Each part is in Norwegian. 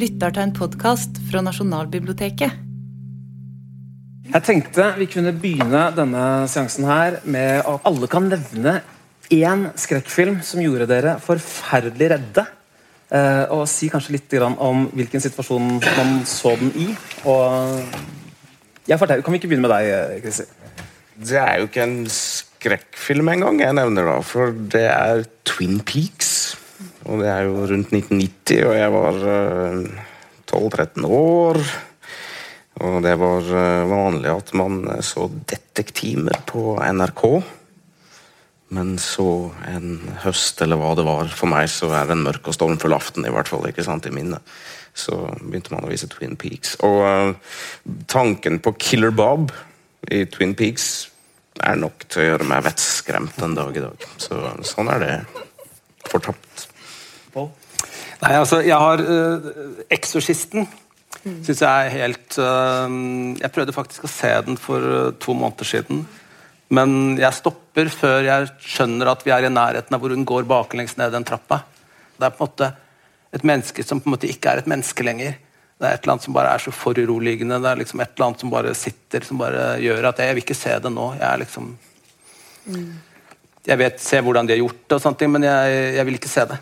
lytter til en podkast fra Nasjonalbiblioteket. Jeg tenkte vi kunne begynne denne seansen her med at alle kan nevne én skrekkfilm som gjorde dere forferdelig redde. eh, Og si kanskje litt om hvilken situasjon man så den i. Og jeg forteller, Kan vi ikke begynne med deg, Chrissy? Det er jo ikke en skrekkfilm engang jeg nevner, da, for det er Twin Peaks. Og det er jo rundt 1990, og jeg var eh, 12-13 år. Og det var eh, vanlig at man eh, så detektimer på NRK. Men så en høst, eller hva det var for meg, så er det en mørk og stormfull aften, i hvert fall, ikke sant, i minnet. Så begynte man å vise Twin Peaks. Og uh, tanken på Killer Bob i Twin Peaks er nok til å gjøre meg vettskremt en dag i dag. Så sånn er det. Fortapt. Nei, altså, jeg har uh, Eksorsisten. Synes jeg er helt uh, Jeg prøvde faktisk å se den for øh, to måneder siden. Men jeg stopper før jeg skjønner at vi er i nærheten av hvor hun går baklengs ned den trappa. Det er på en måte et menneske som på en måte ikke er et menneske lenger. Det er et eller annet som bare er så foruroligende. Det er liksom et eller annet som bare sitter, som bare gjør at jeg, jeg vil ikke se det nå. Jeg er liksom Jeg vet, ser hvordan de har gjort det, og sånne ting, men jeg, jeg vil ikke se det.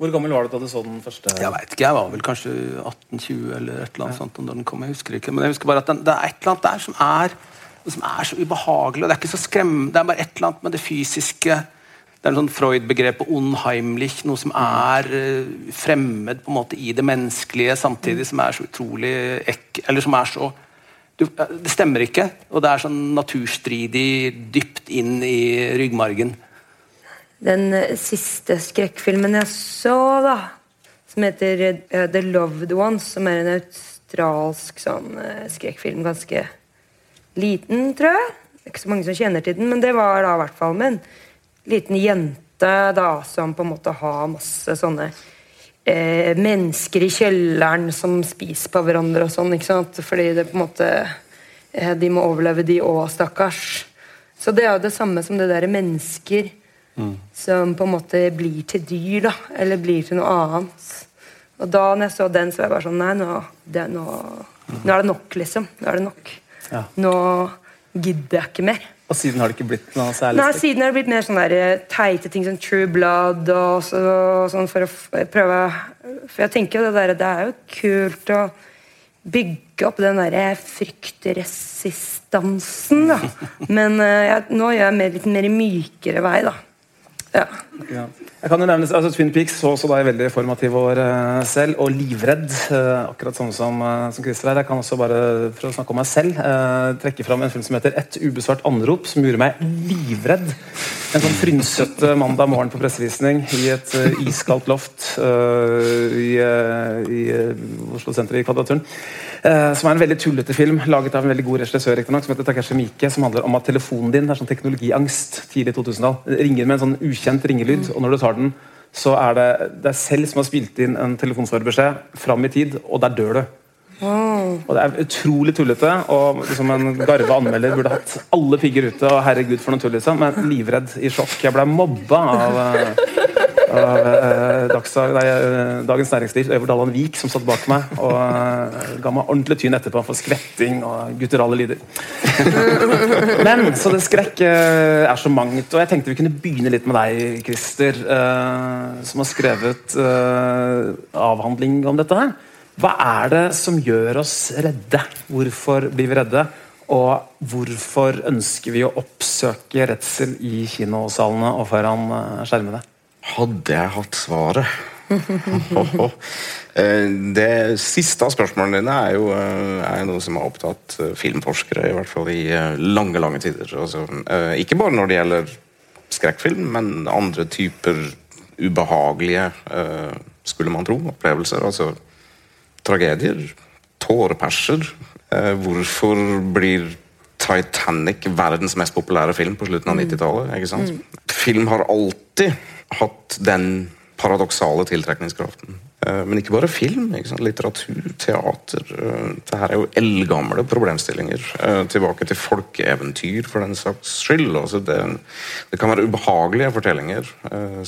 Hvor gammel var du da du så den første? Jeg vet ikke, jeg var vel kanskje 18-20 eller et eller annet sånt da den kom. Jeg husker ikke, men jeg husker bare at den, det er et eller annet der som er, som er så ubehagelig. og Det er ikke så skremmende, det er bare et eller annet med det fysiske. Det er en sånn Freud-begrep unheimlich, noe som er eh, fremmed på en måte i det menneskelige, samtidig som er så utrolig ekk... Eller som er så du, eh, Det stemmer ikke, og det er sånn naturstridig dypt inn i ryggmargen. Den eh, siste skrekkfilmen jeg så, da, som heter eh, The Loved Ones, som er en australsk sånn eh, skrekkfilm, ganske liten, tror jeg. Ikke så mange som kjenner til den, men det var da i hvert fall med en liten jente da, som på en måte har masse sånne eh, mennesker i kjelleren som spiser på hverandre og sånn, ikke sant? Fordi det på en måte De må overleve, de òg, stakkars. Så det er jo det samme som det derre mennesker som på en måte blir til dyr, da. Eller blir til noe annet. Og da når jeg så den, så var jeg bare sånn Nei, nå, det, nå, nå er det nok, liksom. Nå er det nok. Ja. Nå gidder jeg ikke mer. Og siden har det ikke blitt noe særlig Nei? Siden har det blitt mer sånne eh, teite ting som True Blood og så, sånn for å prøve For jeg tenker jo det der, det er jo kult å bygge opp den derre fryktresistansen, da. Men eh, jeg, nå gjør jeg mer, litt mer mykere vei, da. Ja. Ja. Jeg kan jo nevne, altså Twin Peaks så også da i veldig formativ år uh, selv, og livredd. Uh, akkurat sånn som, uh, som Christer her. Jeg kan også bare for å snakke om meg selv trekke fram en film som heter Et ubesvart anrop, som gjorde meg livredd. En sånn frynsete mandag morgen på pressevisning i et iskaldt loft i, i Oslo senter i Kvadraturen. Som er en veldig tullete film, laget av en veldig god regissør som heter Takeshi Miike, som handler om at telefonen din er sånn teknologiangst tidlig 2000-tall. Ringer med en sånn ukjent ringelyd, og når du tar den, så er det deg selv som har spilt inn en telefonsvarebeskjed fram i tid, og der dør du. Og Det er utrolig tullete, og liksom en garva anmelder burde hatt alle pigger ute. Og herregud for noe tull, liksom. Men livredd i sjokk. Jeg ble mobba av, eh, av eh, Dagsdag, nei, eh, Dagens Næringsliv, Øyvor Dalland Vik, som satt bak meg og eh, ga meg ordentlig tyn etterpå for skvetting og gutturale lyder. Men så det skrekk eh, er så mangt. Og jeg tenkte vi kunne begynne litt med deg, Christer, eh, som har skrevet eh, avhandling om dette her. Hva er det som gjør oss redde? Hvorfor blir vi redde? Og hvorfor ønsker vi å oppsøke redsel i kinosalene og foran eh, skjermene? Hadde jeg hatt svaret? Eh, det siste av spørsmålene dine er jo eh, er noe som har opptatt eh, filmforskere, i hvert fall i lange, lange tider. Altså, ikke bare når det gjelder skrekkfilm, men andre typer ubehagelige, eh, skulle man tro, opplevelser. Altså tragedier, tåreperser. Hvorfor blir Titanic verdens mest populære film på slutten av 90-tallet? ikke? Film har alltid hatt den paradoksale tiltrekningskraften. Eh, men ikke bare film. Ikke Litteratur, teater. Dette det her er jo eldgamle problemstillinger. Eh, tilbake til folkeeventyr, for den saks skyld. Altså det, det, kan være ubehagelige fortellinger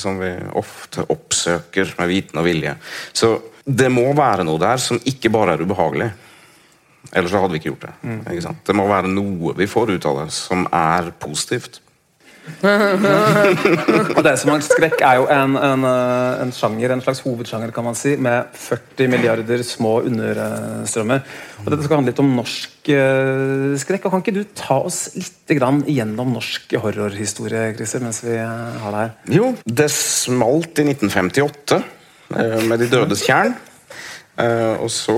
som vi ofte oppsøker med viten og vilje. Så det må være noe der som ikke bare er ubehagelig. Ellers hadde vi ikke gjort det. Ikke det må være noe vi får ut av det som er positivt. og det som er jo en, en, eh, en, sjanger, en slags hovedsjanger kan man si, med 40 milliarder små understrømmer. Og Dette skal handle litt om norsk uh, skrekk. og Kan ikke du ta oss litt grann igjennom norsk horrorhistorie Christer, mens vi uh, har deg her? Jo, det smalt i 1958 uh, med De dødes tjern. og så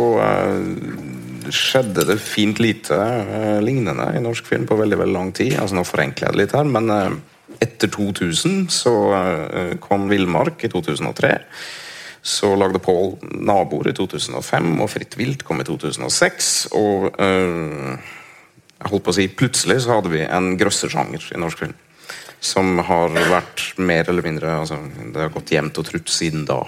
skjedde det fint lite uh, lignende i norsk film på veldig veldig lang tid. altså Nå forenkler jeg det litt her, men uh, etter 2000 så uh, kom Villmark i 2003. Så lagde Paul 'Naboer' i 2005, og 'Fritt vilt' kom i 2006. Og jeg holdt på å si plutselig så hadde vi en grøssersjanger i norsk film. Som har vært mer eller mindre altså, Det har gått jevnt og trutt siden da.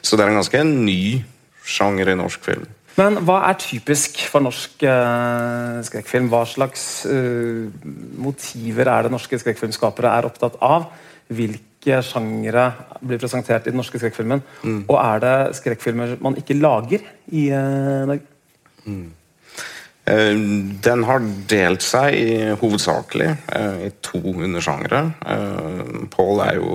Så det er en ganske ny sjanger i norsk film. Men hva er typisk for norsk uh, skrekkfilm? Hva slags uh, motiver er det norske skrekkfilmskapere er opptatt av? Hvilke sjangere blir presentert i den norske skrekkfilmen? Mm. Og er det skrekkfilmer man ikke lager i uh, Norge? Mm. Den har delt seg i, hovedsakelig i to undersjangre. Paul er jo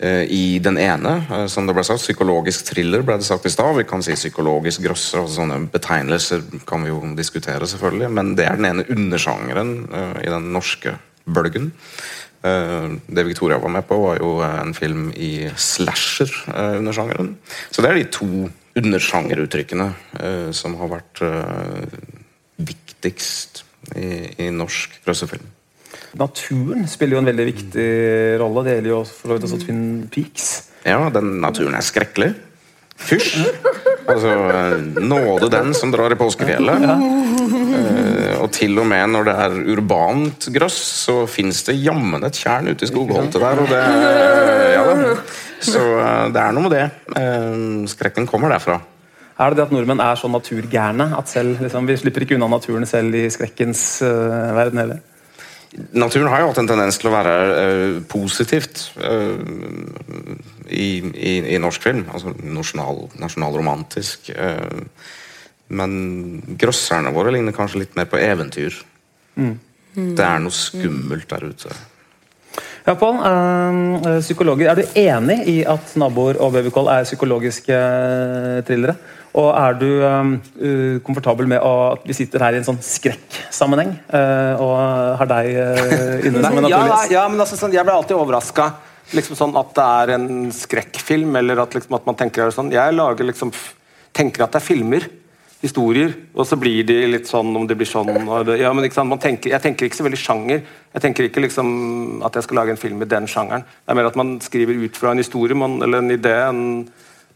I den ene, eh, som det ble sagt, psykologisk thriller, ble det sagt i stad. Vi kan si psykologisk grøsser. og sånne betegnelser kan vi jo diskutere, selvfølgelig. Men det er den ene undersjangeren uh, i den norske bølgen. Det Victoria var med på, var jo en film i slasher-undersjangeren. Så det er de to undersjangeruttrykkene som har vært viktigst i, i norsk grøssefilm. Naturen spiller jo en veldig viktig rolle. Det gjelder jo for også Twin Peaks. Ja, den naturen er skrekkelig. Fysj! Altså, nåde den som drar i påskefjellet. Ja. Uh, og til og med når det er urbant grøss, så fins det jammen et tjern ute i skogholtet der. Det, ja, så uh, det er noe med det. Uh, skrekken kommer derfra. Er det det at nordmenn er så naturgærne at selv, liksom, vi slipper ikke unna naturen selv i skrekkens verden heller? Naturen har jo hatt en tendens til å være uh, positivt uh, i, i, i, norsk film. Altså nasjonal, nasjonalromantisk. Uh, men grøsserne våre ligner kanskje litt mer på eventyr. Mm. Det er noe skummelt der ute. Ja, Pål, psykologer, Er du enig i at 'Naboer' og 'Babycall' er psykologiske thrillere? Og er du uh, komfortabel med at vi sitter her i en sånn skrekksammenheng uh, og har deg uh, inne som en naturlig ja, ja, men altså, sånn, Jeg ble alltid overraska liksom sånn at det er en skrekkfilm, eller at, liksom, at man tenker sånn. Jeg lager liksom, tenker at det er filmer, historier, og så blir de litt sånn om det blir sånn det, ja, men tenker, Jeg tenker ikke så veldig sjanger. Jeg tenker ikke liksom at jeg skal lage en film i den sjangeren. Det er mer at man skriver ut fra en historie man, eller en idé. En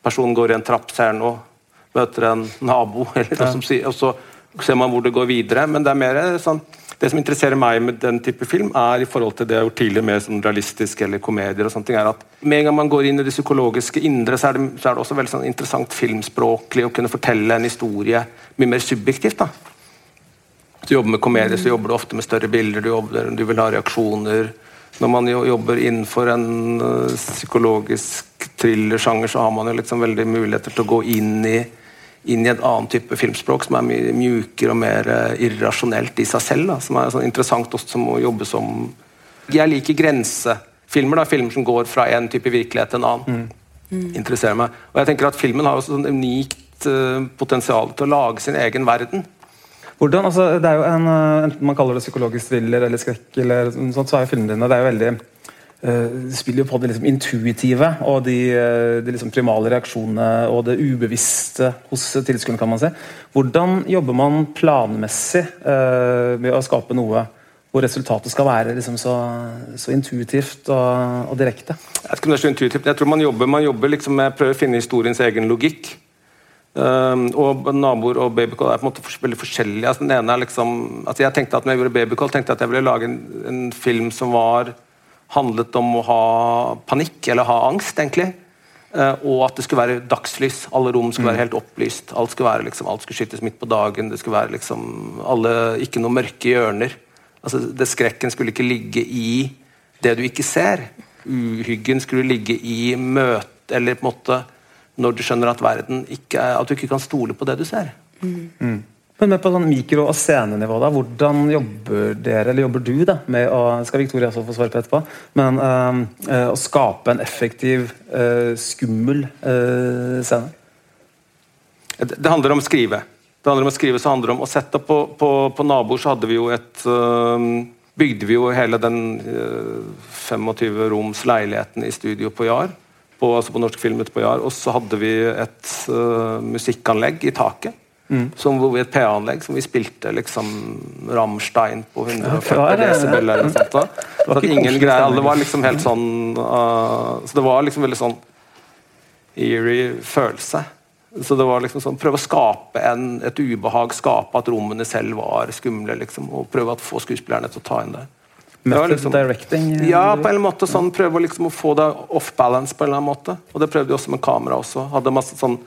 person går i en trapp, ser noe møter en nabo, eller noe som sier, og så ser man hvor det går videre. Men det er mer sånn det som interesserer meg med den type film, er i forhold til det jeg har gjort tidligere med sånn realistisk eller komedier, og sånne ting, er at med en gang man går inn i det psykologiske indre, så er det, så er det også veldig sånn interessant filmspråklig å kunne fortelle en historie mye mer subjektivt. da. Hvis du jobber med komedie, så jobber du ofte med større bilder, du, jobber, du vil ha reaksjoner. Når man jobber innenfor en uh, psykologisk thrillersjanger, så har man jo liksom veldig muligheter til å gå inn i inn i en annen type filmspråk som er mye mjukere og mer uh, irrasjonelt i seg selv. Da, som er sånn interessant også som å jobbe som Jeg liker grensefilmer. da, Filmer som går fra en type virkelighet til en annen. Mm. interesserer meg. Og jeg tenker at Filmen har også sånn unikt uh, potensial til å lage sin egen verden. Hvordan, altså, det er jo en, uh, Enten man kaller det psykologisk thriller eller skrekk, eller sånt, så er jo filmene dine det er jo veldig spiller jo på det liksom intuitive og de, uh, de liksom primale reaksjonene og det ubevisste hos tilskuerne. kan man si. Hvordan jobber man planmessig uh, med å skape noe hvor resultatet skal være liksom så, så, intuitivt og, og, direkte? Jeg vet ikke om det er så intuitivt. Jeg tror Man jobber, man jobber liksom med å prøve å finne historiens egen logikk. Um, og naboer og babycall er på en måte veldig forskjellige. Altså, den ene er liksom, altså jeg tenkte at når jeg gjorde babycall, tenkte jeg at jeg ville lage en, en film som var handlet om å ha panikk, eller ha angst, egentlig. Eh, og at det skulle være dagslys. Alle rom skulle være helt opplyst. Alt skulle, være, liksom, alt skulle skytes midt på dagen. Det skulle være liksom, alle, Ikke noe mørke hjørner. Altså, det Skrekken skulle ikke ligge i det du ikke ser. Uhyggen skulle ligge i møte Eller på en måte når du skjønner at verden ikke er, at du ikke kan stole på det du ser. Mm. Men med på sånn mikro- og scenenivå, da, hvordan jobber dere, eller jobber du da, med å skal Victoria også få svare på etterpå, men uh, uh, å skape en effektiv, uh, skummel scene? Det, det, handler om å skrive. Det handler om å skrive, så handler det om å sette på, på, på naboer så hadde vi jo et Bygde vi jo hele den 25 roms leiligheten i studio på Jar. På, altså på Norsk Filmet på Jar. Og så hadde vi et musikkanlegg i taket Mm. Som et PA-anlegg som vi spilte liksom Rammstein på 140 desibel eller noe sånt. Da. Så at ingen greier, Det var liksom helt sånn uh, Så det var liksom veldig sånn eerie følelse. Så det var liksom sånn, Prøve å skape en, et ubehag, skape at rommene selv var skumle. liksom, Og prøve å få skuespillerne til å ta inn det. Method liksom, directing? Eh, ja, på en måte sånn, prøve liksom å få det off balance på en eller annen måte. Og det prøvde vi også med kamera. også. Hadde masse sånn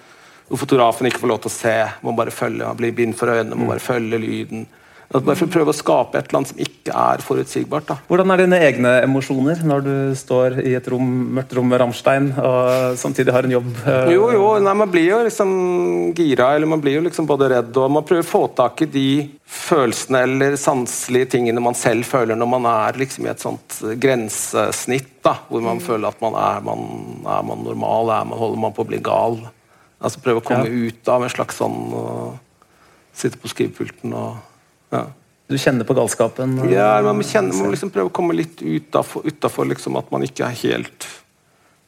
hvor fotografen ikke får lov til å se, må bare følge, blir bind for øynene, må bare følge lyden. Bare for å prøve å skape et eller annet som ikke er forutsigbart. Da. Hvordan er dine egne emosjoner når du står i et rom, mørkt rom med Rammstein og samtidig har en jobb? Uh... Jo, jo, nei, man blir jo liksom gira, eller man blir jo liksom både redd, og man prøver å få tak i de følelsene eller sanselige tingene man selv føler når man er liksom i et sånt grensesnitt, da, hvor man mm. føler at man er, man, er man normal, er man, holder man på å bli gal. Altså prøve å komme ja. ut av en slags sånn og Sitte på skrivepulten og ja. Du kjenner på galskapen? Og, ja, man, kjenner, man liksom prøver å komme litt utafor liksom, at man ikke er helt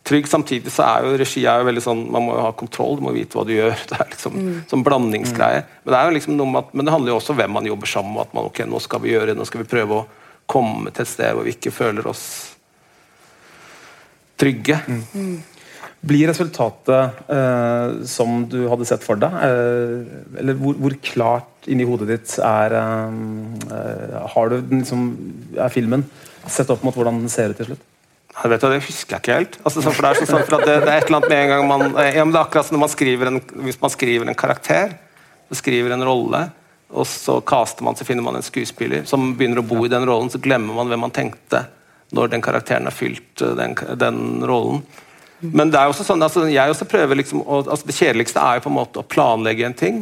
trygg. Samtidig så er jo regi er jo veldig sånn, man må jo ha kontroll, du må vite hva du gjør. Det er liksom mm. sånn blandingsgreie. Mm. Men det er jo liksom noe med at, men det handler jo også om hvem man jobber sammen med. at man, ok, Nå skal vi gjøre nå skal vi prøve å komme til et sted hvor vi ikke føler oss trygge. Mm. Blir resultatet eh, som du hadde sett for deg? Eh, eller hvor, hvor, klart inni hodet ditt er eh, Har du liksom, Er filmen sett opp mot hvordan den ser ut til slutt? Jeg vet, det husker jeg ikke helt. Altså, for det, er sånn, for det, det, er et eller annet med en gang man, ja, det er akkurat som man en, Hvis man skriver en karakter, skriver en rolle, og så kaster man, så finner man en skuespiller som begynner å bo i den rollen, så glemmer man hvem man tenkte når den karakteren har fylt eh, den, den rollen. Men det er også sånn, altså, jeg også prøver liksom, å, altså, det kjedeligste er jo på en måte å planlegge en ting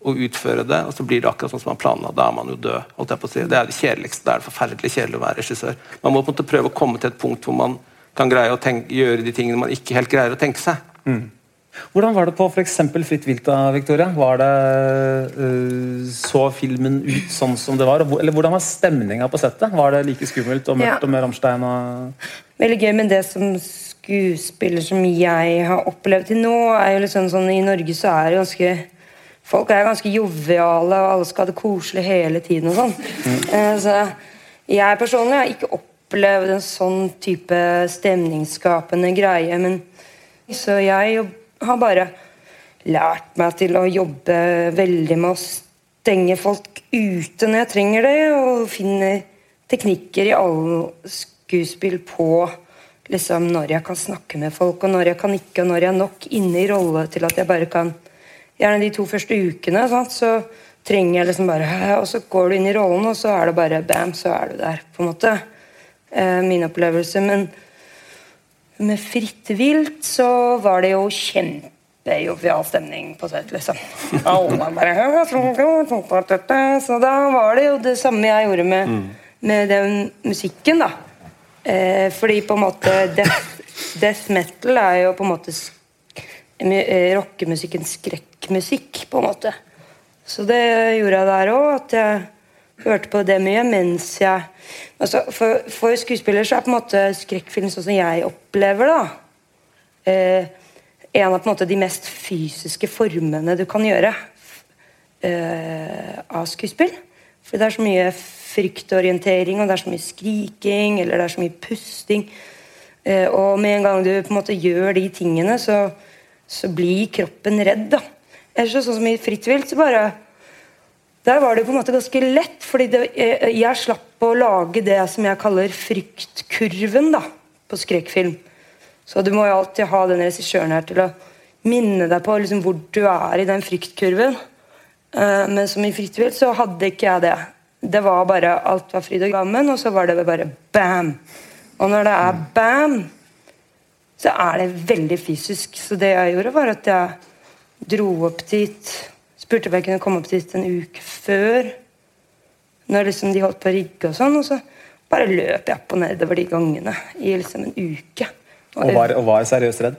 og utføre det, og så blir det akkurat sånn som man planla. Da er man jo død. holdt jeg på å si. Det er det kjedeligste. Det er det forferdelig kjedelig å være regissør. Man må på en måte prøve å komme til et punkt hvor man kan greie å tenke, gjøre de tingene man ikke helt greier å tenke seg. Mm. Hvordan var det på f.eks. Fritt vilt? da, Victoria? Var det, uh, Så filmen ut sånn som det var? Eller Hvordan var stemninga på settet? Var det like skummelt og mørkt ja. og med Rammstein? Og... Veldig gøy, men det som skuespiller som jeg har opplevd til nå, er jo litt sånn, sånn I Norge så er det ganske Folk er ganske joviale, og alle skal ha det koselig hele tiden og sånn. Mm. Eh, så jeg personlig har ikke opplevd en sånn type stemningsskapende greie. Men, så jeg har bare lært meg til å jobbe veldig med å stenge folk ute når jeg trenger det, og finne teknikker i alle skuespill på liksom, når jeg kan snakke med folk, og når jeg kan ikke, og når jeg er nok inne i rolle til at jeg bare kan Gjerne de to første ukene, sant, så trenger jeg liksom bare Og så går du inn i rollen, og så er det bare bam, så er du der, på en måte. Eh, min opplevelse. Men med Fritt vilt så var det jo kjempejovial stemning på sett, liksom. Bare, så da var det jo det samme jeg gjorde med, mm. med den musikken, da. Eh, fordi på en måte death, death, metal er jo på en måte rockemusikkens rockemusikken skrekkmusikk, på en måte. Så det gjorde jeg der òg, at jeg hørte på det mye mens jeg altså for, for, skuespiller så er på en måte skrekkfilm sånn som jeg opplever det, eh, en av på en måte de mest fysiske formene du kan gjøre eh, av skuespill. For det er så mye fryktorientering, og det er så mye skriking, eller det er så mye pusting. Eh, og med en gang du på en måte gjør de tingene, så, så blir kroppen redd. da. Ellers sånn som i Fritt vilt, så bare Der var det på en måte ganske lett, fordi det, jeg, jeg, slapp å lage det som jeg kaller fryktkurven da, på skrekkfilm. Så du må jo alltid ha den regissøren her til å minne deg på liksom, hvor du er i den fryktkurven. Eh, men som i Fryktvilt så hadde ikke jeg det. Det var bare alt var fryd og gammen, og så var det bare bam. Og når det er bam, så er det veldig fysisk. Så det jeg gjorde, var at jeg dro opp dit. Spurte om jeg kunne komme opp dit en uke før. Når liksom de holdt på å rigge og sånn. Og så bare løp jeg opp og nedover de gangene i liksom en uke. Og var, og var seriøst redd?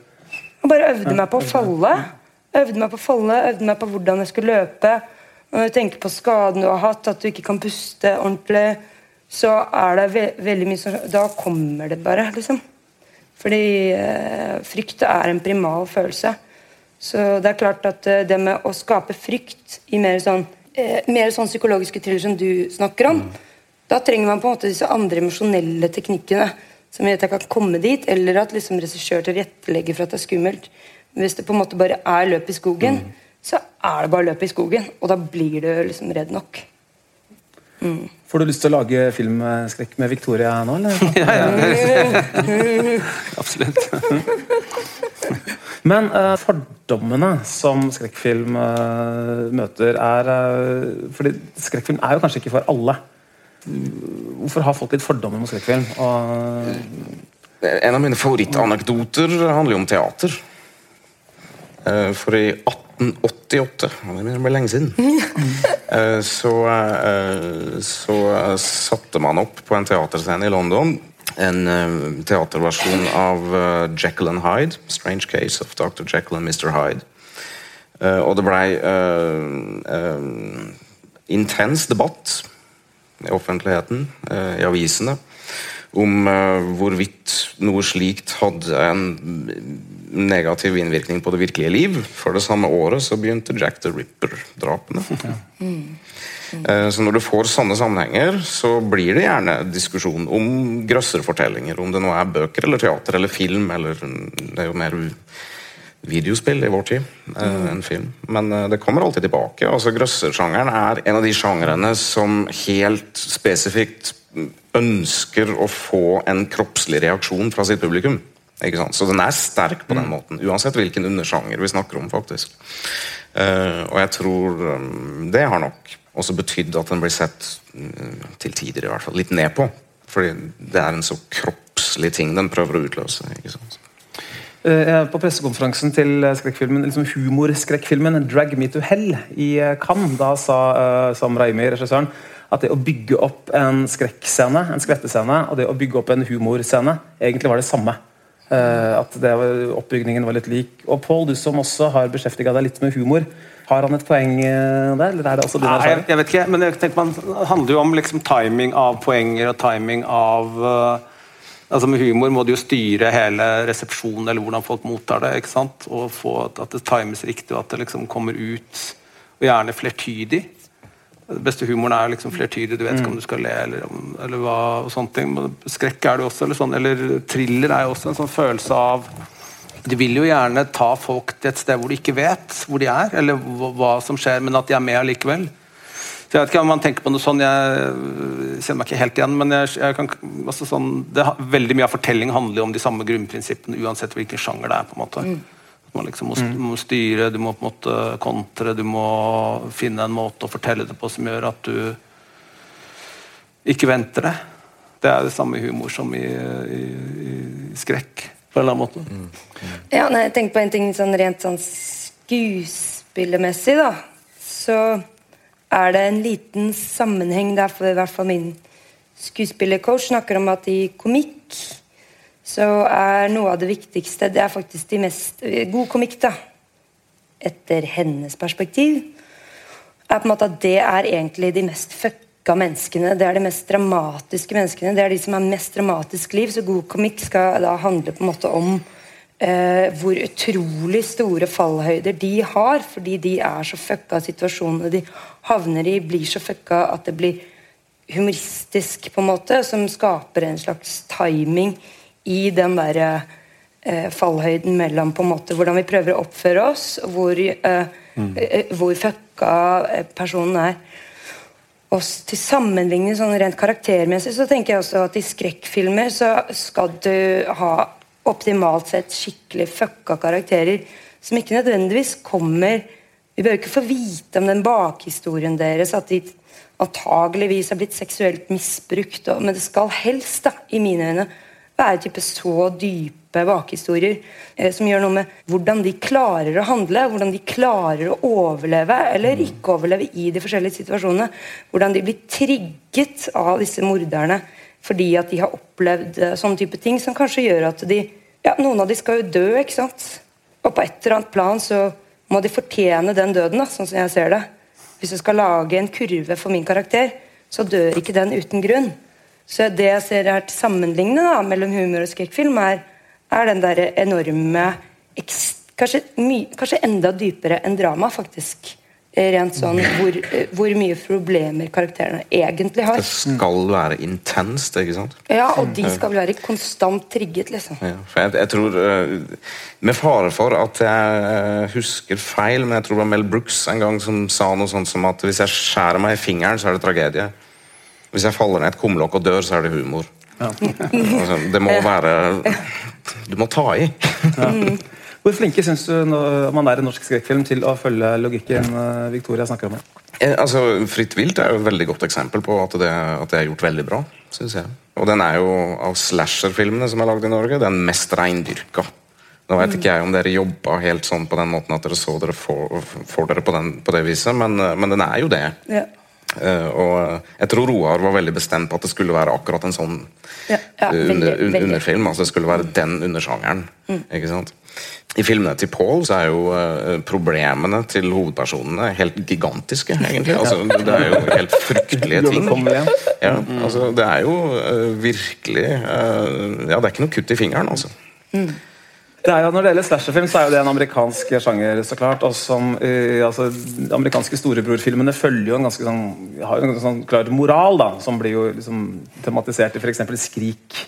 Og bare øvde meg på å falle. Øvde meg på å falle, øvde meg på hvordan jeg skulle løpe. Når du tenker på skaden du har hatt, at du ikke kan puste ordentlig, så er det ve veldig mye sånn Da kommer det bare, liksom. Fordi eh, frykt er en primal følelse. Så det er klart at eh, det med å skape frykt i mer sånn, eh, mer sånn psykologiske thriller som du snakker om, da trenger man på en måte disse andre emosjonelle teknikkene som gjør at jeg kan komme dit, eller at liksom regissør tilrettelegger for at det er skummelt. Hvis det på en måte bare er løp i skogen, så er det bare å løpe i skogen. Og da blir du liksom redd nok. Mm. Får du lyst til å lage filmskrekk med Victoria nå, eller? ja, ja. Absolutt. Men uh, fordommene som skrekkfilm uh, møter, er uh, fordi skrekkfilm er jo kanskje ikke for alle. Hvorfor har folk litt fordommer mot skrekkfilm? Og en av mine favorittanekdoter handler jo om teater. For i 1888, det blir lenge siden, så, så satte man opp på en teaterscene i London en teaterversjon av Jekyll and Hyde, 'Strange Case of Dr. Jekyll and Mr. Hyde'. Og det blei intens debatt i offentligheten, i avisene, om hvorvidt noe slikt hadde en negativ innvirkning på det virkelige liv. For det samme året så begynte Jack the Ripper-drapene. Så når du får sånne sammenhenger, så blir det gjerne diskusjon om grøsserfortellinger. Om det nå er bøker eller teater eller film, eller det er jo mer videospill i vår tid mm. enn film. Men det kommer alltid tilbake. altså Grøssersjangeren er en av de sjangrene som helt spesifikt ønsker å få en kroppslig reaksjon fra sitt publikum. Ikke sant? Så den er sterk på den måten, uansett hvilken undersjanger vi snakker om. faktisk. Uh, og jeg tror um, det har nok også betydd at den blir sett uh, til tider i hvert fall litt ned på. Fordi det er en så kroppslig ting den prøver å utløse. ikke sant? Uh, på pressekonferansen til skrekkfilmen, liksom humorskrekkfilmen 'Drag Me to Hell' i Cannes, da sa Sam Raimi, regissøren, at det å bygge opp en skrekkscene, en skvettescene, og det å bygge opp en humorscene, egentlig var det samme. At det, oppbygningen var litt lik. Og Pål, du som også har beskjeftiga deg litt med humor. Har han et poeng der? eller er det også din Nei, jeg, jeg, vet ikke, men jeg tenker man, det handler jo om liksom, timing av poenger og timing av uh, altså Med humor må du jo styre hele resepsjonen eller hvordan folk mottar det. ikke sant? Og få at, det times riktig, og at det liksom kommer ut, og gjerne flertydig. Den beste humoren er liksom flertydig, du vet ikke om du skal le eller, eller hva. og sånne ting. Skrekk er det også, eller, sånn, eller thriller er jo også en sånn følelse av Du vil jo gjerne ta folk til et sted hvor de ikke vet hvor de er, eller hva som skjer, men at de er med allikevel. Så jeg vet ikke om man tenker på noe sånn, Jeg kjenner meg ikke helt igjen, men jeg, jeg kan, altså sånn, det, veldig mye av fortelling handler jo om de samme grunnprinsippene, uansett hvilken sjanger det er. på en måte. Mm. Man liksom må, mm. må, styre, du må på en måte kontre, du må finne en måte å fortelle det på som gjør at du ikke venter det. Det er det samme humor som i, i, i skrekk, på en eller annen måte. Mm. Mm. Ja, nei, jeg tenker på en ting sånn rent sånn skuespillermessig, da, så er det en liten sammenheng der, for i hvert fall min skuespillercoach snakker om at i komikk så er noe av det viktigste Det er faktisk de mest God komikk, da. Etter hennes perspektiv. Er på en måte at det er egentlig de mest fucka menneskene. Det er de mest dramatiske menneskene. Det er de som har mest dramatisk liv. Så god komikk skal da handle på en måte om eh, hvor utrolig store fallhøyder de har. Fordi de er så fucka av situasjonene de havner i, blir så fucka at det blir humoristisk, på en måte, som skaper en slags timing i den derre eh, fallhøyden mellom på en måte hvordan vi prøver å oppføre oss, hvor, eh, mm. eh, hvor fucka eh, personen er. Og til sammenligning sånn rent karaktermessig så tenker jeg også at i skrekkfilmer så skal du ha optimalt sett skikkelig fucka karakterer som ikke nødvendigvis kommer Vi bør ikke få vite om den bakhistorien deres, at de antageligvis har blitt seksuelt misbrukt, og, men det skal helst, da, i mine øyne, være type så dype bakhistorier eh, som gjør noe med hvordan de klarer å handle, hvordan de klarer å overleve eller ikke overleve i de forskjellige situasjonene. Hvordan de blir trigget av disse morderne fordi at de har opplevd eh, sånne type ting som kanskje gjør at de ja, Noen av de skal jo dø, ikke sant? Og på et eller annet plan så må de fortjene den døden, da, sånn som jeg ser det. Hvis du skal lage en kurve for min karakter, så dør ikke den uten grunn. Så det jeg ser her til sammenligne da, mellom humor og skrekkfilm, er, er den der enorme kanskje, kanskje enda dypere enn drama, faktisk. Eh, rent sånn hvor, eh, hvor, mye problemer karakterene egentlig har. Det skal være intenst, ikke sant? Ja, og de skal være konstant trigget, liksom. Ja, for jeg, jeg, tror eh, Med fare for at jeg husker feil, men jeg tror det var Mel Brooks en gang som sa noe sånt som at hvis jeg skjærer meg i fingeren, så er det tragedie. Hvis jeg faller ned et kumlokk og dør, så er det humor. Ja. altså, det må være Du må ta i. Ja. Hvor flinke syns du man er i norsk skrekkfilm til å følge logikken eh, Victoria snakker om? Eh, altså, Fritt vilt er jo et veldig godt eksempel på at det, at det er gjort veldig bra. Synes jeg. Og den er jo av slasher-filmene som er lagd i Norge, den mest reindyrka. Nå vet ikke jeg om dere jobba helt sånn på den måten at dere så dere får, dere på, den, på, det viset, men, men, den er jo det. Ja. Uh, og jeg tror Roar var veldig bestemt på at det skulle være akkurat en sånn ja, ja, veldig, under, un, underfilm. altså Det skulle være den undersjangeren. Mm. ikke sant? I filmene til Paul så er jo uh, problemene til hovedpersonene helt gigantiske, egentlig. Altså, det er jo helt fryktelige ting. Ja, altså, det er jo uh, virkelig Ja, det er ikke noe kutt i fingeren, altså. Mm. Det er jo, når det gjelder slasherfilm, så er jo det en amerikansk sjanger. så klart, og som, uh, altså, De amerikanske storebrorfilmene følger jo en ganske sånn, har en sånn klar moral, da, som blir jo liksom tematisert i f.eks. Skrik.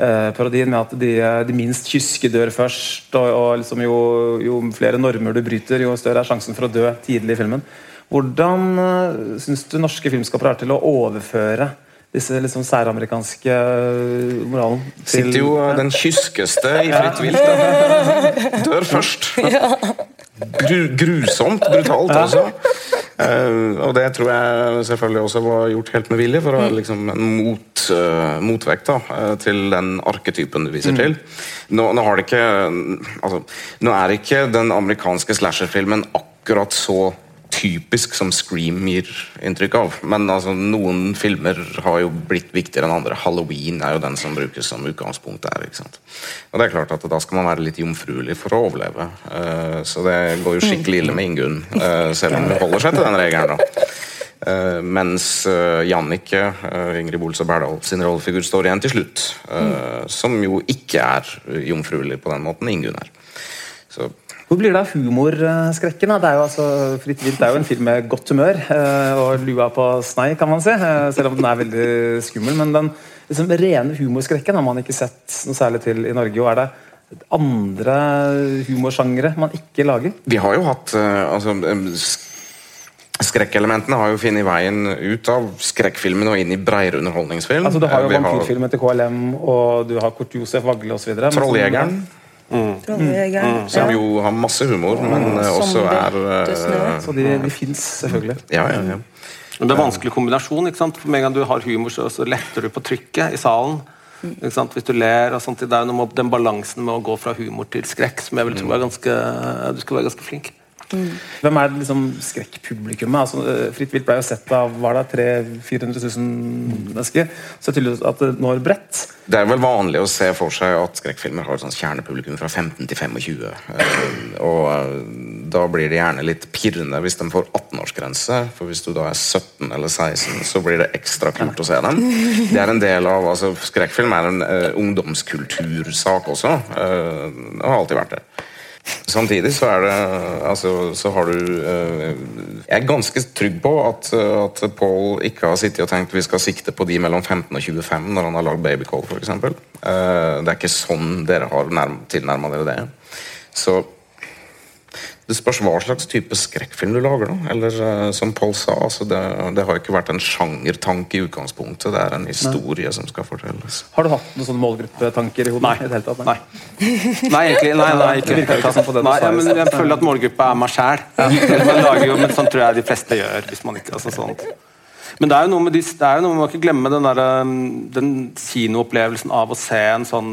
Uh, parodien med at de, de, minst kyske dør først. og, og liksom jo, jo, flere normer du bryter, jo større er sjansen for å dø tidlig i filmen. Hvordan uh, syns du norske filmskapere er til å overføre disse liksom særamerikanske eh, moralen. Til, Sitter jo den kyskeste i fritt vilt. Dør først. Gru, grusomt brutalt, også. Uh, og det tror jeg selvfølgelig også var gjort helt med vilje, for å være liksom en mot, uh, motvekt da, uh, til den arketypen du viser mm. til. Nå, nå, har det ikke altså, Nå er ikke den amerikanske slasherfilmen akkurat så typisk som Scream gir inntrykk av. Men altså, noen filmer har jo blitt viktigere enn andre. Halloween er jo den som brukes som utgangspunkt der. ikke sant? Og det er klart at Da skal man være litt jomfruelig for å overleve. Uh, så det går jo skikkelig ille med Ingunn, uh, selv om hun holder seg til den regelen. da. Uh, mens uh, Jannicke, uh, Ingrid Bolstad Berdal sin rollefigur, står igjen til slutt. Uh, som jo ikke er jomfruelig på den måten Ingunn er. Så hvor blir det av humorskrekken? Det er jo altså, Fritt vilt er jo en film med godt humør eh, og lua på snei, kan man si. Eh, selv om den er veldig skummel. Men den liksom, rene humorskrekken har man ikke sett noe særlig til i Norge. og er det andre humorsjangre man ikke lager? Vi har jo hatt uh, altså, Skrekkelementene har jo funnet veien ut av skrekkfilmen og inn i bredere underholdningsfilm. Altså, du har jo vampyrfilmen til KLM, og du har Kurt Josef Vagle osv. Trolljegeren. Mm. Mm. Som jo har masse humor, men uh, også er uh, Så de, de fins selvfølgelig. Ja, ja, ja. Men det er en vanskelig kombinasjon. ikke sant? For Med en gang du har humor, så, så letter du på trykket i salen. Ikke sant? Hvis du ler og sånt, Det er jo noe med den balansen med å gå fra humor til skrekk som jeg vil tro er ganske, du skal være ganske flink. Mm. Hvem er liksom skrekkpublikummet? Altså, eh, Fritt vilt ble jo sett av var det 300 400 000 mennesker. Så tydeligvis at det når bredt. Det er vel vanlig å se for seg at skrekkfilmer har et kjernepublikum fra 15 til 25. Eh, og eh, da blir det gjerne litt pirrende hvis de får 18-årsgrense. For hvis du da er 17 eller 16, så blir det ekstra kult å se dem. Det er en del av, altså Skrekkfilm er en uh, ungdomskultursak også. Uh, det har alltid vært det. Samtidig så er det altså, så har du eh, Jeg er ganske trygg på at, at Paul ikke har sittet og tenkt vi skal sikte på de mellom 15 og 25 når han har lagd Babycall, f.eks. Eh, det er ikke sånn dere har tilnærma dere det. Så det spørs hva slags type skrekkfilm du lager. da Eller eh, som Paul sa, altså det, det har ikke vært en sjangertanke i utgangspunktet. Det er en historie som skal fortelles. Har du hatt noen sånne målgruppetanker i hodet? Nei. i det hele tatt? Nei. Nei, egentlig. Nei, nei, ikke. Det ikke sånn på det Nei, ja, men jeg føler at målgruppa er meg sjæl. Men sånn tror jeg de fleste gjør. hvis man ikke, altså sånn. Men det er jo noe med de, det er jo noe, man må ikke glemme den, der, um, den kinoopplevelsen av å se en sånn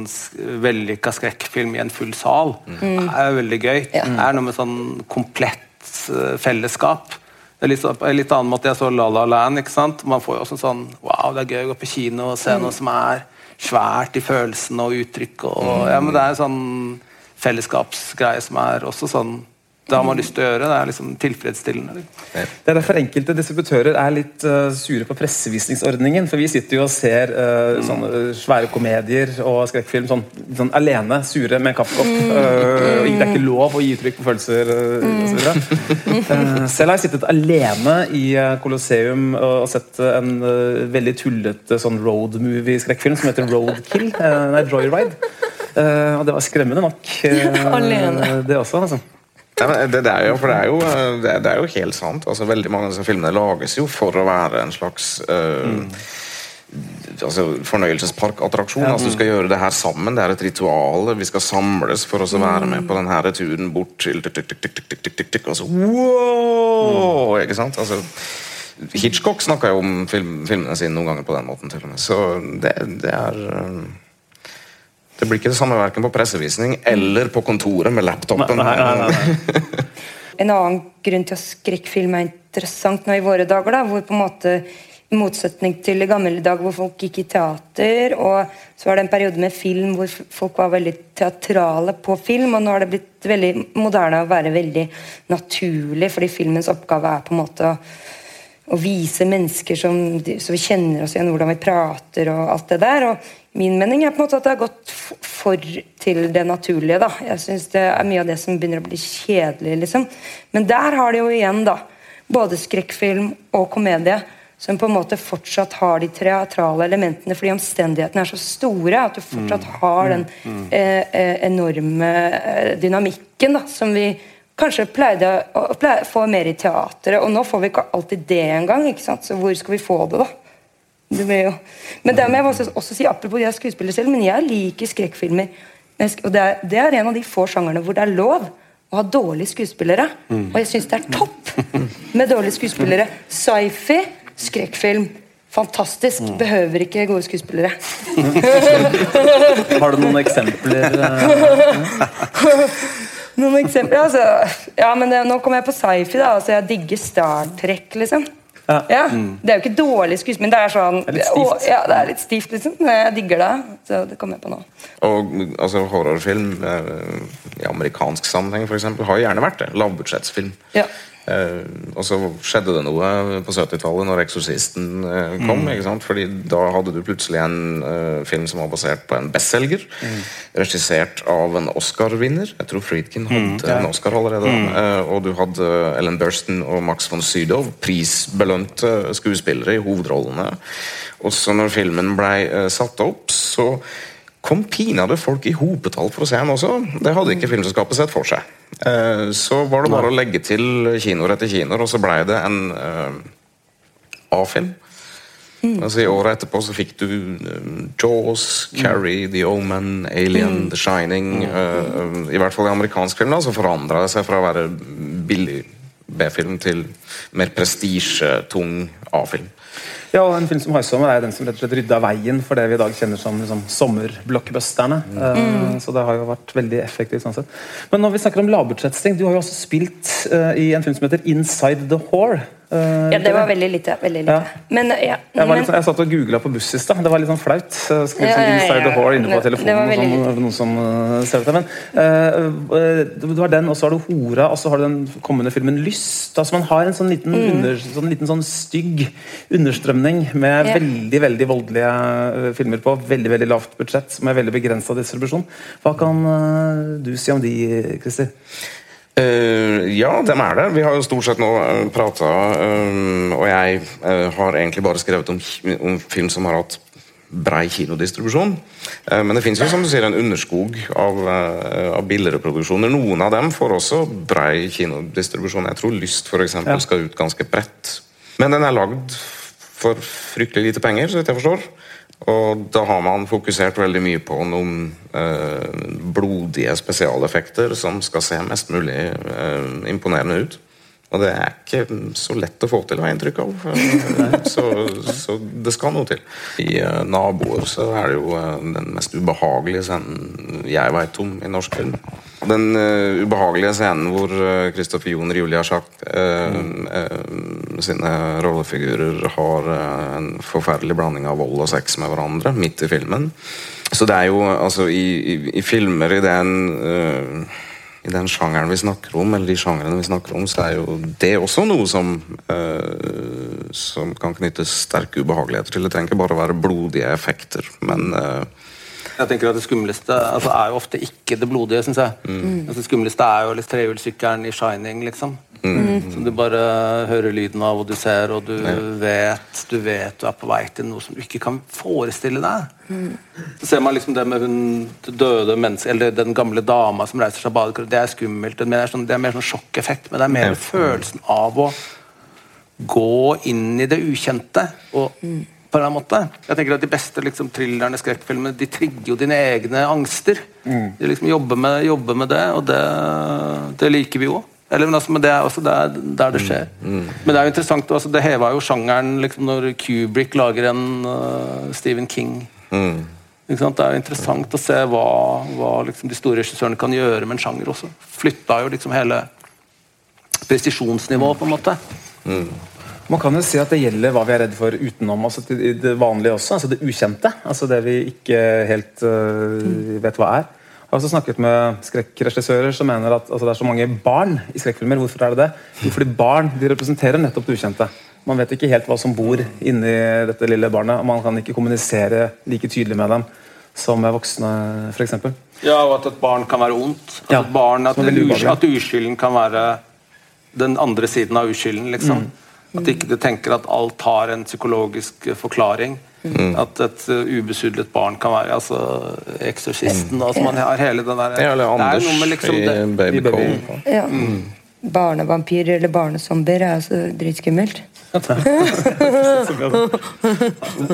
vellykka skrekkfilm i en full sal. Det er jo veldig gøy. Det er noe med sånn komplett uh, fellesskap. Det er litt, litt annen måte jeg så La La Land. ikke sant? Man får jo også en sånn Wow, det er gøy å gå på kino og se noe som er svært i følelsene og uttrykk. Og, ja, men det er en sånn fellesskapsgreie som er også sånn Det har man lyst til å gjøre. Det er liksom tilfredsstillende. Det er derfor enkelte distributører er litt uh, sure på pressevisningsordningen. For vi sitter jo og ser eh, sånne svære komedier og skrekkfilm sånn, sånn alene, sure med en kaffekopp. Eh, og det er ikke lov å gi uttrykk for følelser uh, osv. Uh, selv har jeg sittet alene i Colosseum og sett en veldig tullete sånn road movie-skrekkfilm som heter Roadkill. Uh, nei, Joyride. Eh, og det var skremmende nok. Alene. Det også, altså. Det, det, er jo, for det er jo, det, det er jo helt sant. Altså, veldig mange av disse filmene lages jo for å være en slags uh, mm. altså, fornøyelsesparkattraksjon. Ja, altså, du skal gjøre det her sammen. Det er et ritual. Vi skal samles for å være med mm. på denne turen bort til Og så wow! Mm. Ikke sant? Altså, Hitchcock snakka jo om film, filmene sine noen ganger på den måten. til og med. Så det, det er uh, det blir ikke det samme verken på pressevisning eller på kontoret med laptopen. Nei, nei, nei, nei. En annen grunn til at skrekkfilm er interessant nå i våre dager, da, hvor på en måte i motsetning til i gamle dager hvor folk gikk i teater, og så var det en periode med film hvor folk var veldig teatrale på film, og nå har det blitt veldig moderne å være veldig naturlig, fordi filmens oppgave er på en måte å, å vise mennesker som som kjenner oss igjen, hvordan vi prater og alt det der. og Min mening er på en måte at det har gått for til det naturlige. da. Jeg synes Det er mye av det som begynner å bli kjedelig. liksom. Men der har de jo igjen da, både skrekkfilm og komedie som på en måte fortsatt har de teatrale elementene fordi omstendighetene er så store at du fortsatt har den eh, eh, enorme eh, dynamikken da, som vi kanskje pleide å pleide, få mer i teatret. Og nå får vi ikke alltid det engang. ikke sant? Så hvor skal vi få det, da? Det jo... Men det må jeg også, også si, apropos jeg er skuespiller selv, men jeg liker skrekkfilmer. Og det er, det er en av de få sjangerne hvor det er lov å ha dårlige skuespillere. Og jeg syns det er topp med dårlige skuespillere. Sci-fi, skrekkfilm. Fantastisk. Behøver ikke gode skuespillere. Har du noen eksempler? Noen eksempler? Altså, ja, men det, Nå kommer jeg på sci-fi. da, altså Jeg digger Star Trek, liksom. Ja. Ja, Det er jo ikke dårlig skuespill, men det er sånn Det er litt stivt. Å, ja, det er litt stivt, liksom. Men jeg digger det. Så det kommer jeg på nå. Og altså, horrorfilm eh, i amerikansk sammenheng for eksempel, har jo gjerne vært det. Lavbudsjettsfilm. Ja. Eh, og så skjedde det noe på 70-tallet når 'Eksorsisten' eh, kom. sant? Fordi da hadde du plutselig en eh, film som var basert på en bestselger. Regissert av en Oscar-vinner. Jeg tror Friedkin hadde en Oscar allerede. Eh, og du hadde Ellen Burstyn og Max von Sydow, prisbelønte skuespillere i hovedrollene. Og så når filmen blei eh, satt opp, så kom pinadø folk i hopetall for å se den også. Det hadde ikke filmselskapet sett for seg. Eh, Så var det bare å legge til kinoer etter kinoer, og så blei det en eh, A-film. Altså I året etterpå så fikk du eh, Jaws, Carrie, The Omen, Alien, The Shining. eh, I hvert fall i amerikansk film da, så forandra det seg fra å være billig B-film til mer prestisjetung A-film. Ja, og En film som 'Haisommer' er den som rett og slett rydda veien for det vi i dag kjenner som liksom, sommerblockbusterne. Eh, så det har jo vært veldig effektivt. sånn sett. Men når vi snakker om lavbudsjettsting, du har jo også spilt uh, i en film som heter 'Inside the Whore'. Eh, Ja, det var veldig lite. veldig lite. Ja. Men, ja, jeg, var men sånn- jeg satt og googla på buss i stad. Det var litt sånn flaut. Skrev Ja, sånn 'Inside the. Whore' inne på Det- det var sånn, noen som eh, ser det. Men uh, du har den, og så har du 'Hora', og så har du den kommende filmen 'Lyst'. Altså Man har en sånn liten, under, sånn, liten sånn stygg understrømning med veldig veldig voldelige filmer på veldig veldig lavt budsjett med veldig begrensa distribusjon. Hva kan du si om de, Christer? Eh, ja, dem er det. Vi har jo stort sett nå uh, prata, og jeg uh, har egentlig bare skrevet om, om film som har hatt brei kinodistribusjon. Uh, men det fins jo som du sier en underskog av, eh, av billigere. Noen av dem får også brei kinodistribusjon. Jeg tror Lyst for eksempel, skal ut ganske bredt. Men den er lagd for fryktelig lite penger, så vidt jeg forstår. Og da har man fokusert veldig mye på noen eh, blodige spesialeffekter som skal se mest mulig eh, imponerende ut. Og det er ikke så lett å få til, har jeg inntrykk av. Så, så det skal noe til. I eh, 'Naboer' så er det jo eh, den mest ubehagelige scenen jeg veit om i norsk film. Den uh, ubehagelige scenen hvor uh, Kristoffer og Julia Schack uh, mm. sine rollefigurer har eh, en forferdelig blanding av vold og sex med hverandre midt i filmen. Så det er jo altså i, i, i filmer i den eh, i den sjangeren vi snakker om, eller de sjangrene vi snakker om, så er jo det også noe som eh, som kan knyttes sterke ubehageligheter til. Det trenger ikke bare være blodige effekter, men eh, Jeg tenker at Det skumleste altså, er jo ofte ikke det blodige, syns jeg. Altså, det skumleste er jo liksom, trehjulssykkelen i 'Shining', liksom. Som du bare hører lyden av, og du ser, og du vet du vet du er på vei til noe som du ikke kan forestille deg. Så ser man liksom det med hun døde menneske, eller den gamle dama som reiser seg av badekaret. Det er skummelt. Det er, sånn, det er mer sånn sjokkeffekt, men det er mer følelsen av å gå inn i det ukjente. Og på en eller annen måte. Jeg tenker at De beste liksom, thrillerne, skrekkfilmene, de trigger jo dine egne angster. De liksom jobber med, jobber med det, og det, det liker vi jo. Eller, men, altså, men det er også der, der det skjer. Men det er jo interessant, altså, det heva jo sjangeren liksom, når Kubrick lager en uh, Stephen King. Sant? Det er jo interessant å se hva, hva liksom, de store regissørene kan gjøre med en sjanger også. Flytta jo liksom hele presisjonsnivået, på en måte. Man kan jo si at det gjelder hva vi er redd for utenom altså det vanlige også. altså Det ukjente. altså Det vi ikke helt uh, vet hva er. Jeg har også snakket med skrekkregissører som mener at altså, det er så mange barn i skrekkfilmer. Hvorfor er det det? Jo, fordi barn de representerer nettopp det ukjente. Man vet ikke helt hva som bor inni dette lille barnet, og man kan ikke kommunisere like tydelig med dem som med voksne, f.eks. Ja, og at et barn kan være ondt. At, Ja, barn, at, at uskylden kan være den andre siden av uskylden. liksom. Mm. At ikke du tenker at alt har en psykologisk eh, forklaring. Mm. At et uh, ubesudlet barn kan være altså Eksorsisten altså Man har hele den der Ja, eller Det er Anders noe med liksom det, Baby i Baby Cole. Ja. Barnevampyrer eller barnesombier er altså dritskummelt.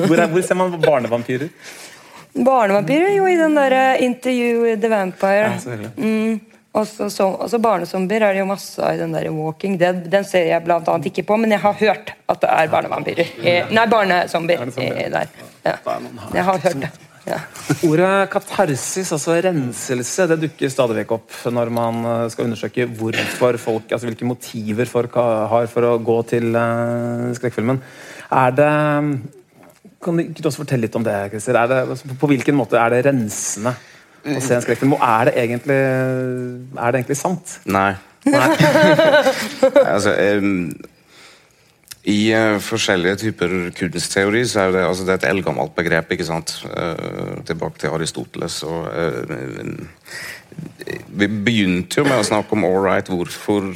Hvor, er, hvor ser man barnevampyrer? Barnevampyrer jo i den derre Interview with the Vampire. Ja. Mm. Og så også barnezombier er det jo masse av i den der Walking Dead. Den ser jeg annet ikke på, men jeg har hørt at det er barnevampyrer. Eh, Nei, barnezombier eh, der. Ja. Jeg har hørt det. Ja. Ordet katarsis, altså renselse, det dukker stadig vekk opp når man eh, skal undersøke hvorfor folk, altså hvilke motiver folk har for å gå til skrekkfilmen. Er det Kan du også fortelle litt om det, Christer? Er det, altså, på, på hvilken måte er det rensende å se en skrekkfilm? Og er det egentlig, er det egentlig sant? Nei. altså, um, I uh, forskjellige typer kunstteori så er det, altså, det er et eldgammelt begrep. ikke sant? Uh, tilbake til Aristoteles. og eh, Vi begynte jo med å snakke om all right, hvorfor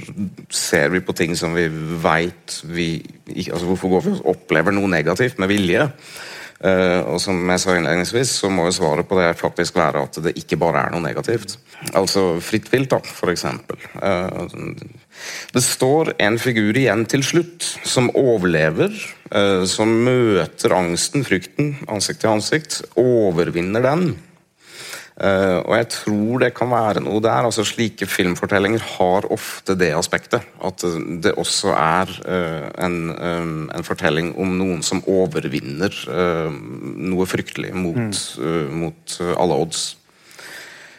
ser vi på ting som vi veit vi ikke, altså Hvorfor går vi og opplever noe negativt med vilje? Eh, og som jeg sa innledningsvis, så må jo svaret på det faktisk være at det ikke bare er noe negativt. Altså fritt vilt, da, eksempel. Eh, det står en figur igjen til slutt, som overlever, eh, som møter angsten, frykten, ansikt til ansikt, overvinner den. Eh, og jeg tror det kan være noe der. altså Slike filmfortellinger har ofte det aspektet. At det også er uh, en, um, en fortelling om noen som overvinner uh, noe fryktelig mot, eh, mot alle odds.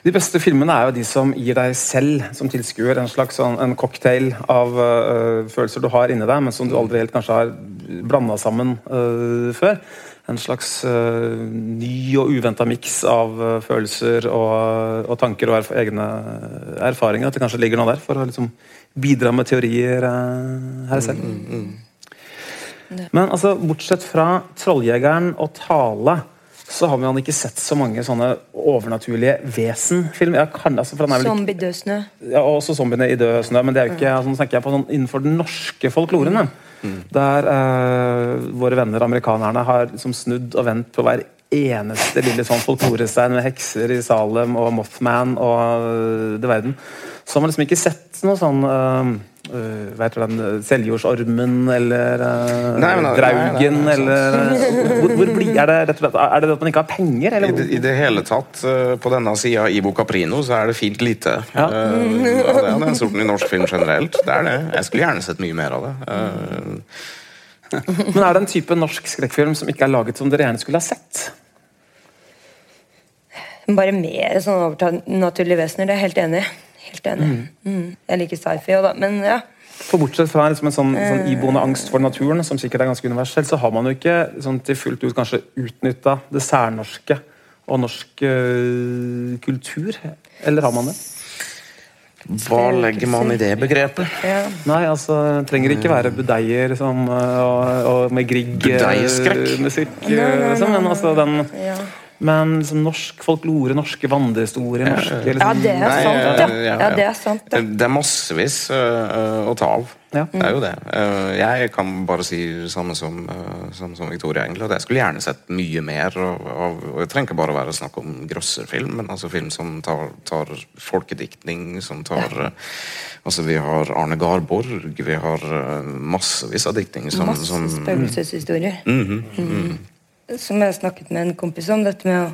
De beste filmene er jo de som gir deg selv som tilskuer en slags sånn, en cocktail av følelser du har inni deg, men som du aldri helt kanskje har blanda sammen før. En slags øh, ny og uventa miks av øh, følelser og, og tanker og erf egne erfaringer. At det kanskje ligger noe der for å liksom, bidra med teorier her selv. Men altså, bortsett fra 'Trolljegeren' og 'Tale', så har man ikke sett så mange sånne overnaturlige vesenfilmer. Altså, Zombie død snø. ja, også zombiene i død snø, men det er jo ikke, altså, nå snakker jeg på sånn, innenfor den norske folkloren. Da. Der eh, våre venner amerikanerne har liksom snudd og vendt på hver eneste lille sånn folklorestein med hekser i Salem og Mothman og uh, det verden. Så har man liksom ikke sett noe sånn øh, øh, vet du den, Seljordsormen eller uh, Nei, men- nei, Draugen nei, eller øh, hvor, hvor blir, er, det, rett og slett- er det at man ikke har penger? I det, I det hele tatt, uh, på denne sida i Ibo Caprino, så er det fint lite Ja. Uh, det, er den sorten i norsk film generelt. Det er det. Jeg skulle gjerne sett mye mer av det. Eh, Men er det en type norsk skrekkfilm som ikke er laget som dere gjerne skulle ha sett? Bare mer sånn overnaturlige vesener. Det er jeg helt enig i. Helt enig. Mm. Jeg liker sci-fi òg, da. Men ja. For Bortsett fra liksom en sånn, sånn iboende angst for naturen, som sikkert er ganske universell, så har man jo ikke sånn, til fullt ut kanskje utnytta det særnorske og norsk øh, kultur. Eller har man det? hva legger man i det begrepet? ja. Nei, altså, det trenger ikke være budeier som, øh, og, og med? Grieg-musikk. Nei, liksom, men altså den ja. Men liksom, norsk folklore, norske vandrehistorier norske, liksom, ja, det er Nei, sant, ja. ja, ja. Ja, det er sant. Ja. Det er massevis uh, å ta av. Ja. Det er jo det. Uh, jeg kan bare si det samme som, uh, samme som Victoria, egentlig. At jeg skulle gjerne sett mye mer Og, og, og Det trenger ikke bare være snakk om grosserfilm, men altså film som tar, tar folkediktning, som tar eh, Altså, vi har Arne Garborg, vi har massevis av diktning som, Masse som spøkelseshistorier. mm mhm. Som jeg har snakket med en kompis om. Dette med å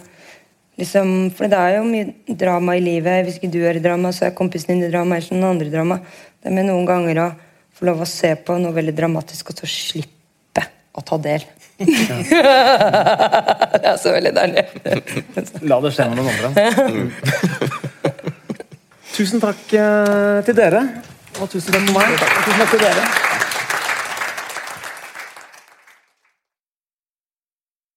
liksom, For det er jo mye drama i livet. Hvis ikke du er i drama, så er kompisen din i drama. Eller noen andre drama. Det med noen ganger å få lov å se på noe veldig dramatisk, og så slippe å ta del. det er så veldig deilig. La det skje med noen andre. tusen takk eh, til dere. Og tusen takk for meg. Og tusen takk til dere.